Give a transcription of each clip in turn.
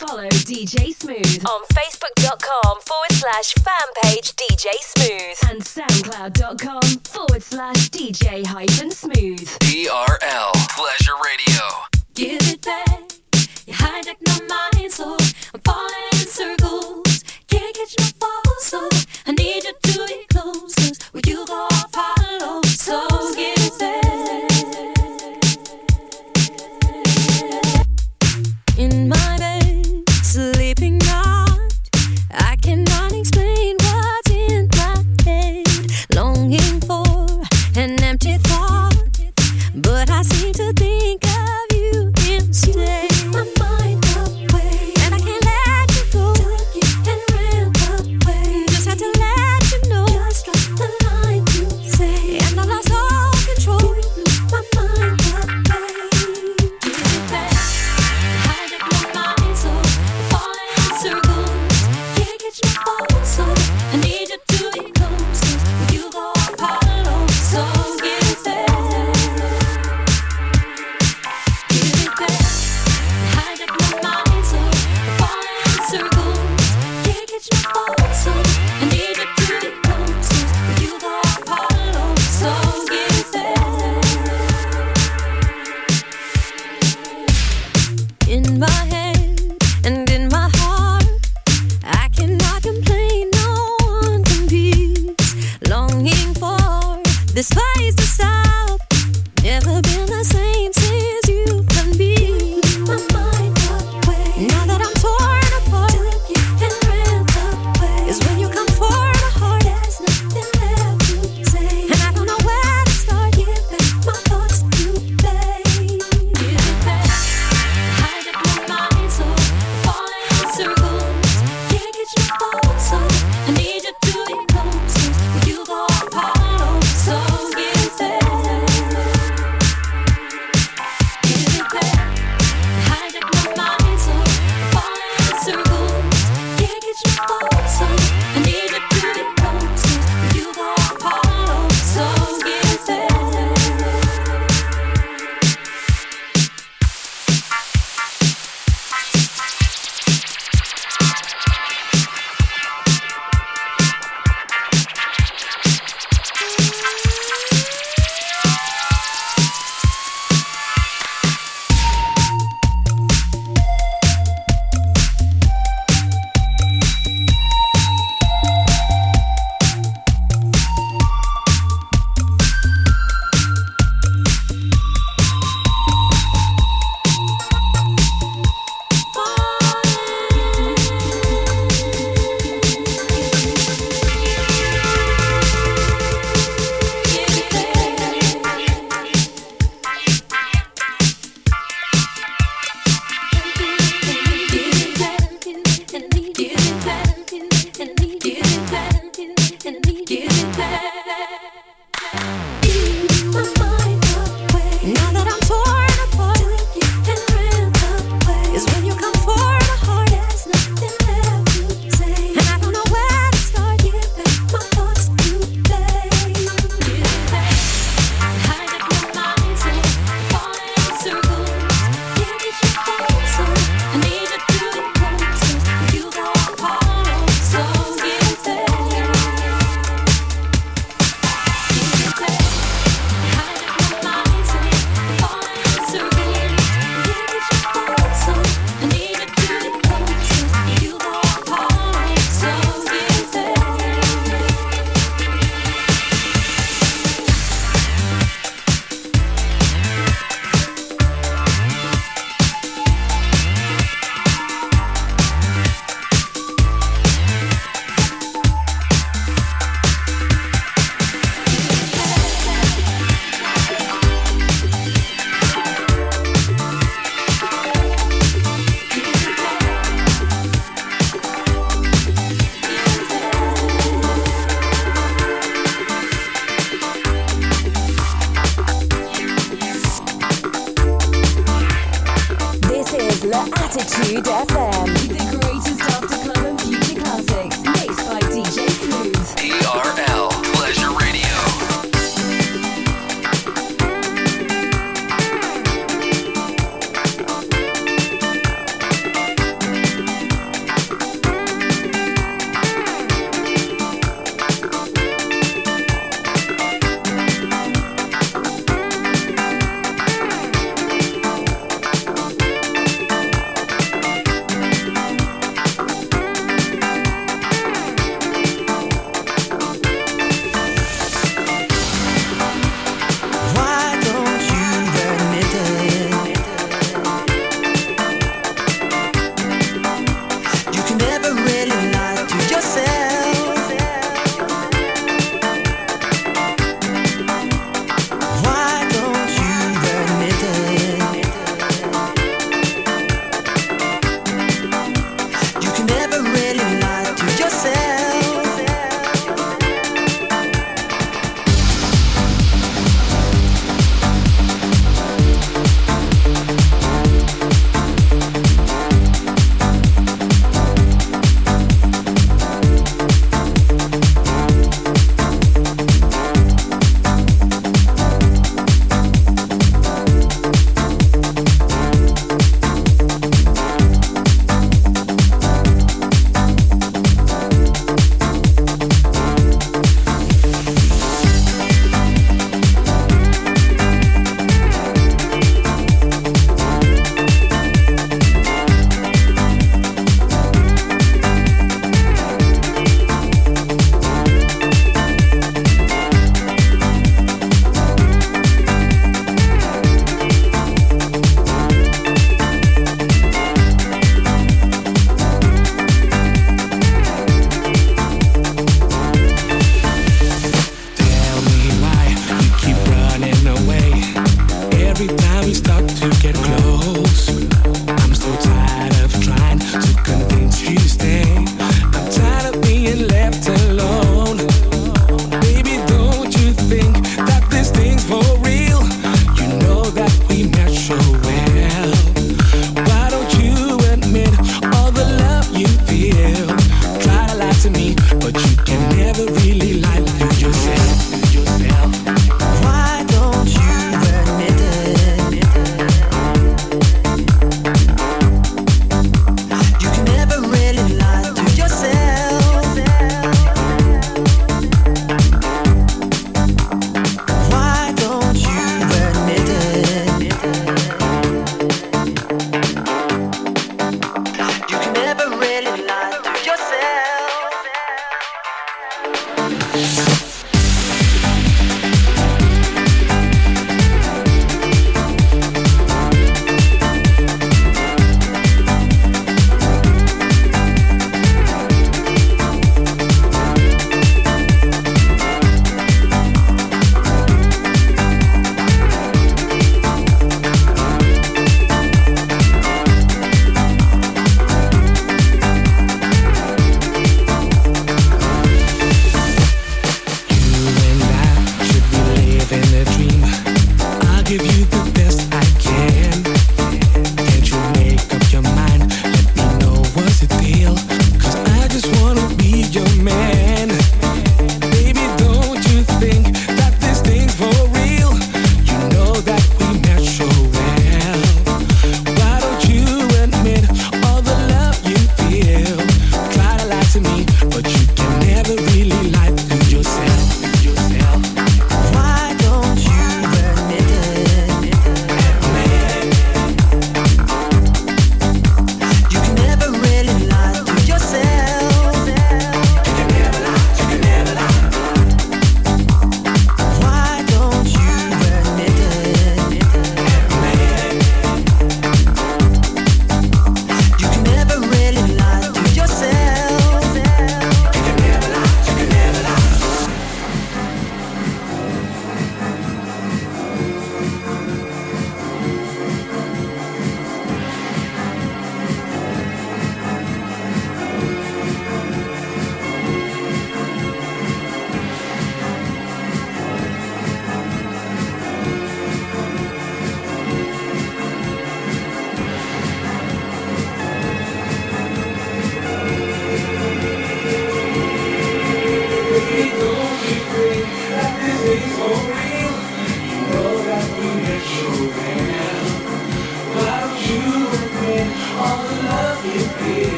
Follow DJ Smooth on facebook.com forward slash fan page DJ Smooth and soundcloud.com forward slash DJ hyphen smooth. TRL Pleasure Radio. Give it back. You hijacked my mind, so I'm falling in circles. Can't catch my fall, so I need you to be close. Cause you go, follow. So I seem to this fight.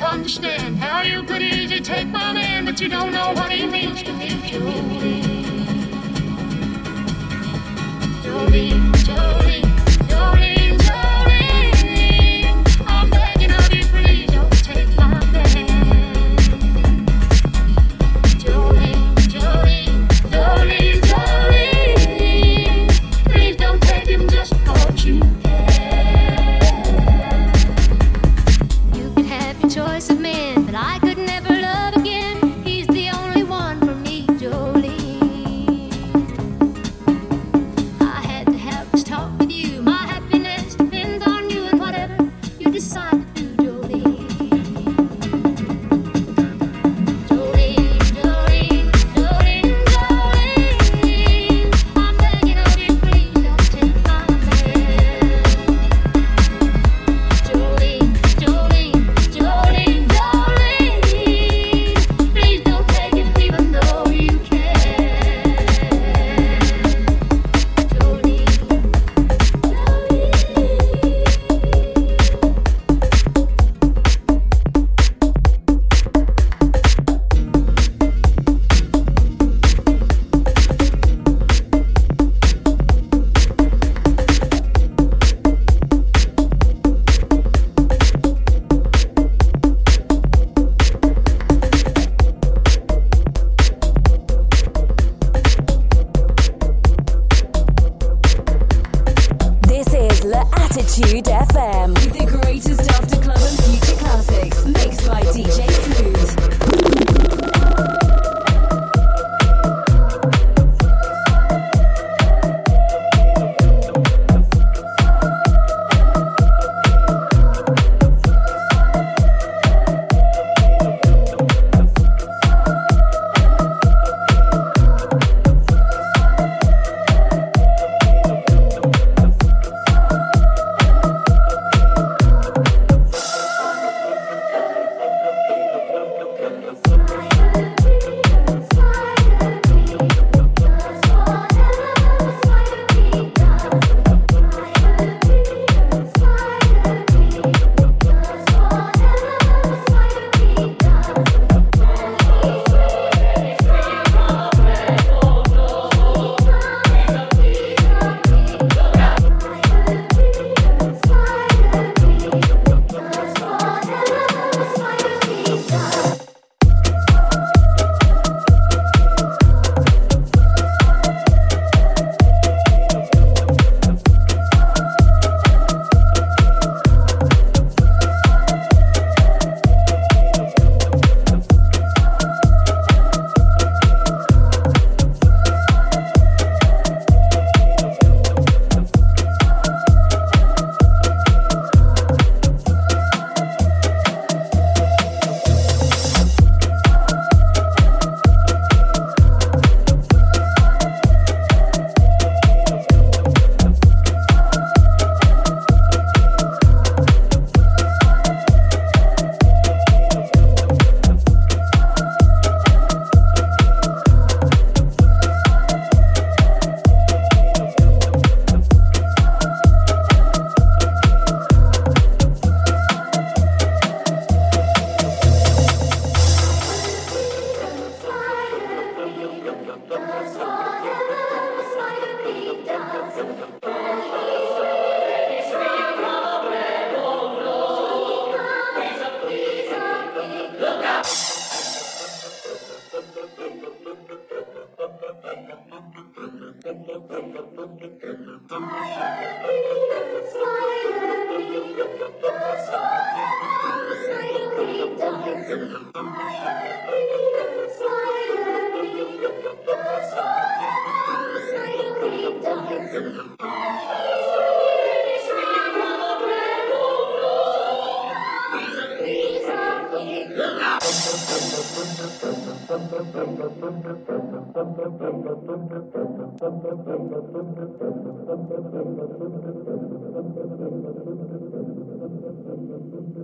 understand how you could easily take my man, but you don't know what he means to me, Jolene. Jolene, Jolene, Jolene.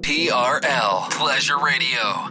TRL Pleasure Radio.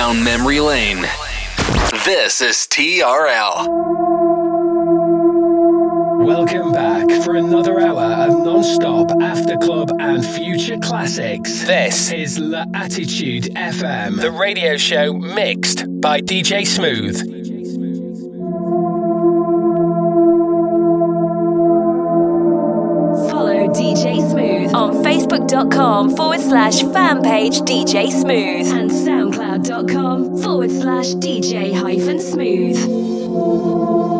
Down memory lane. This is TRL. Welcome back for another hour of non-stop after club and future classics. This is La Attitude FM, the radio show mixed by DJ Smooth. Follow DJ Smooth on Facebook.com forward slash fan page DJ Smooth and SoundCloud.com forward slash DJ hyphen smooth.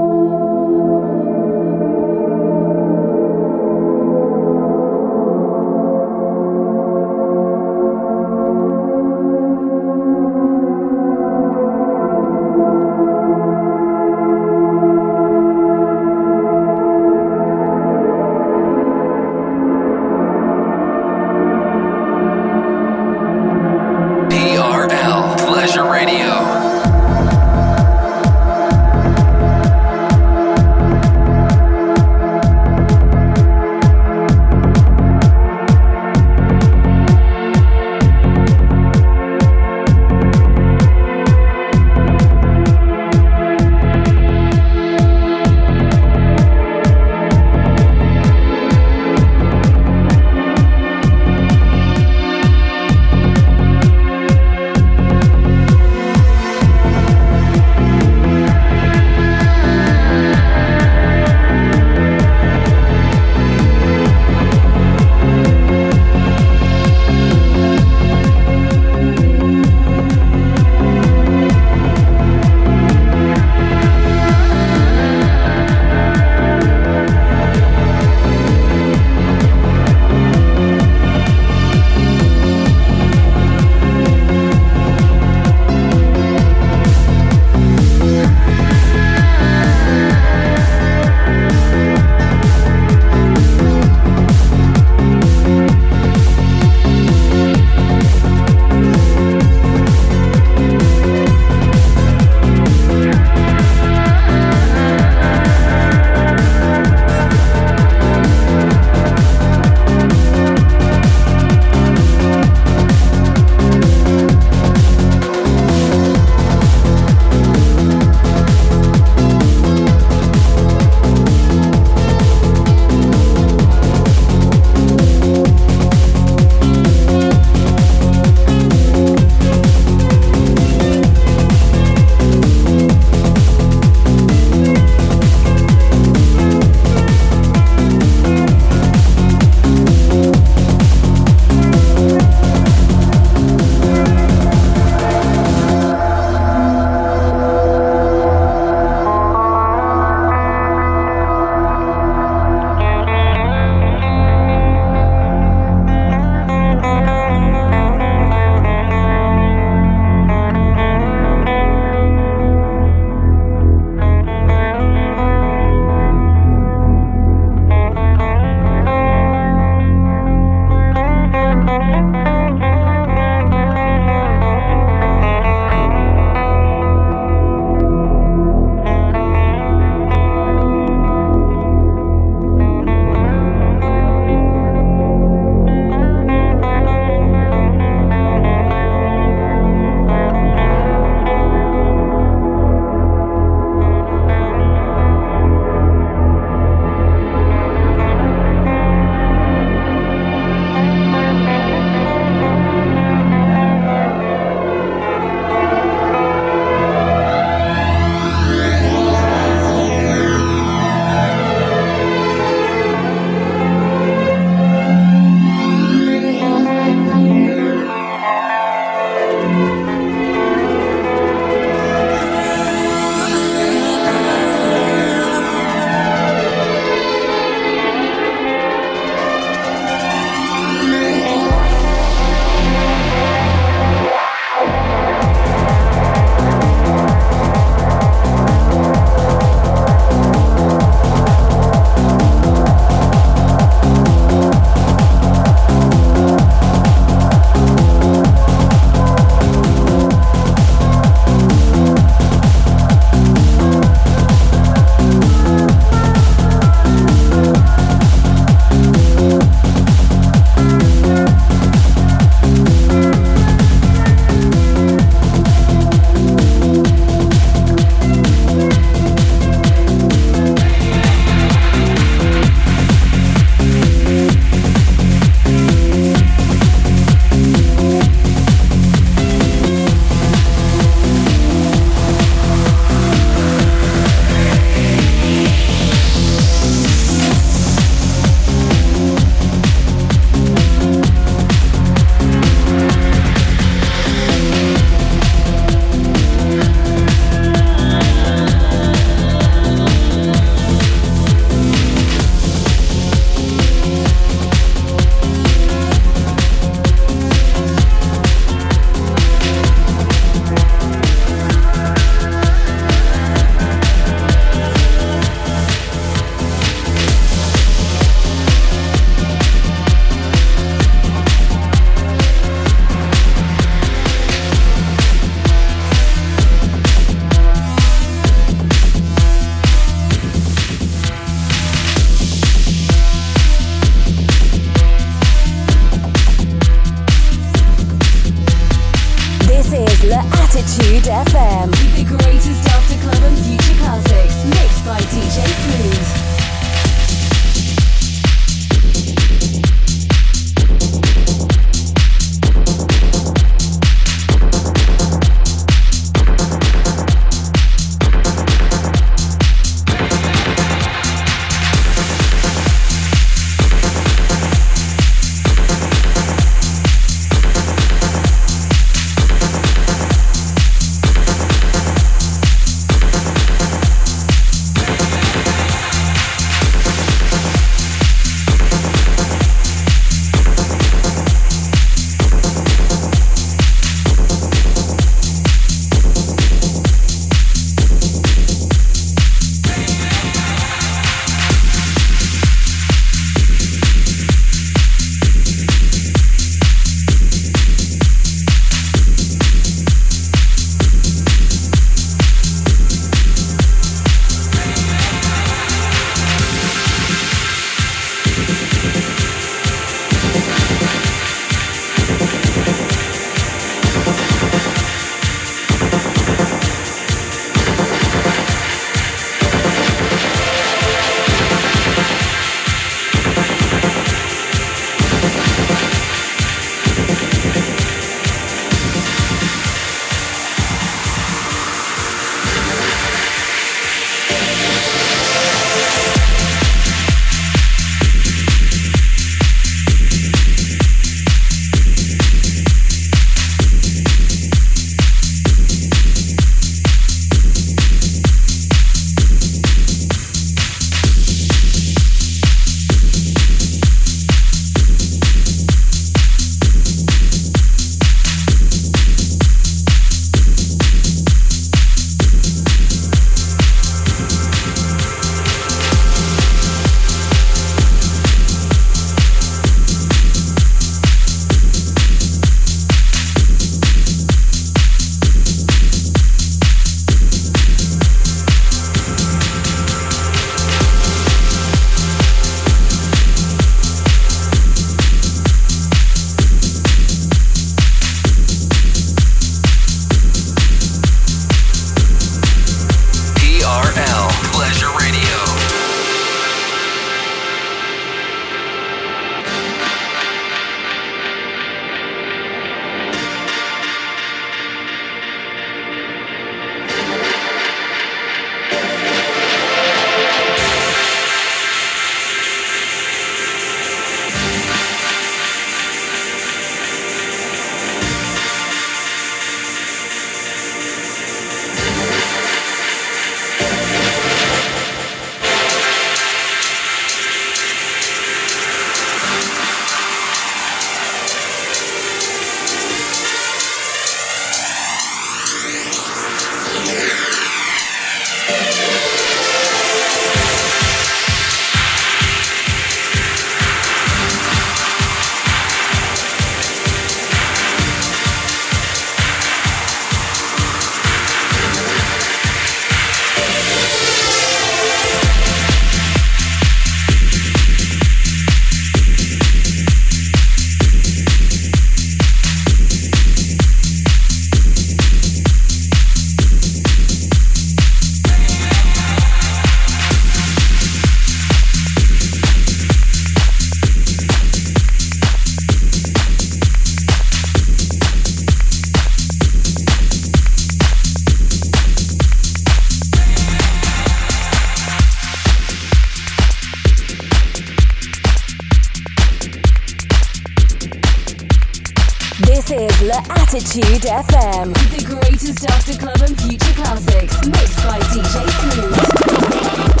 La Attitude FM. The greatest after club and future classics. Mixed by DJ Smooth.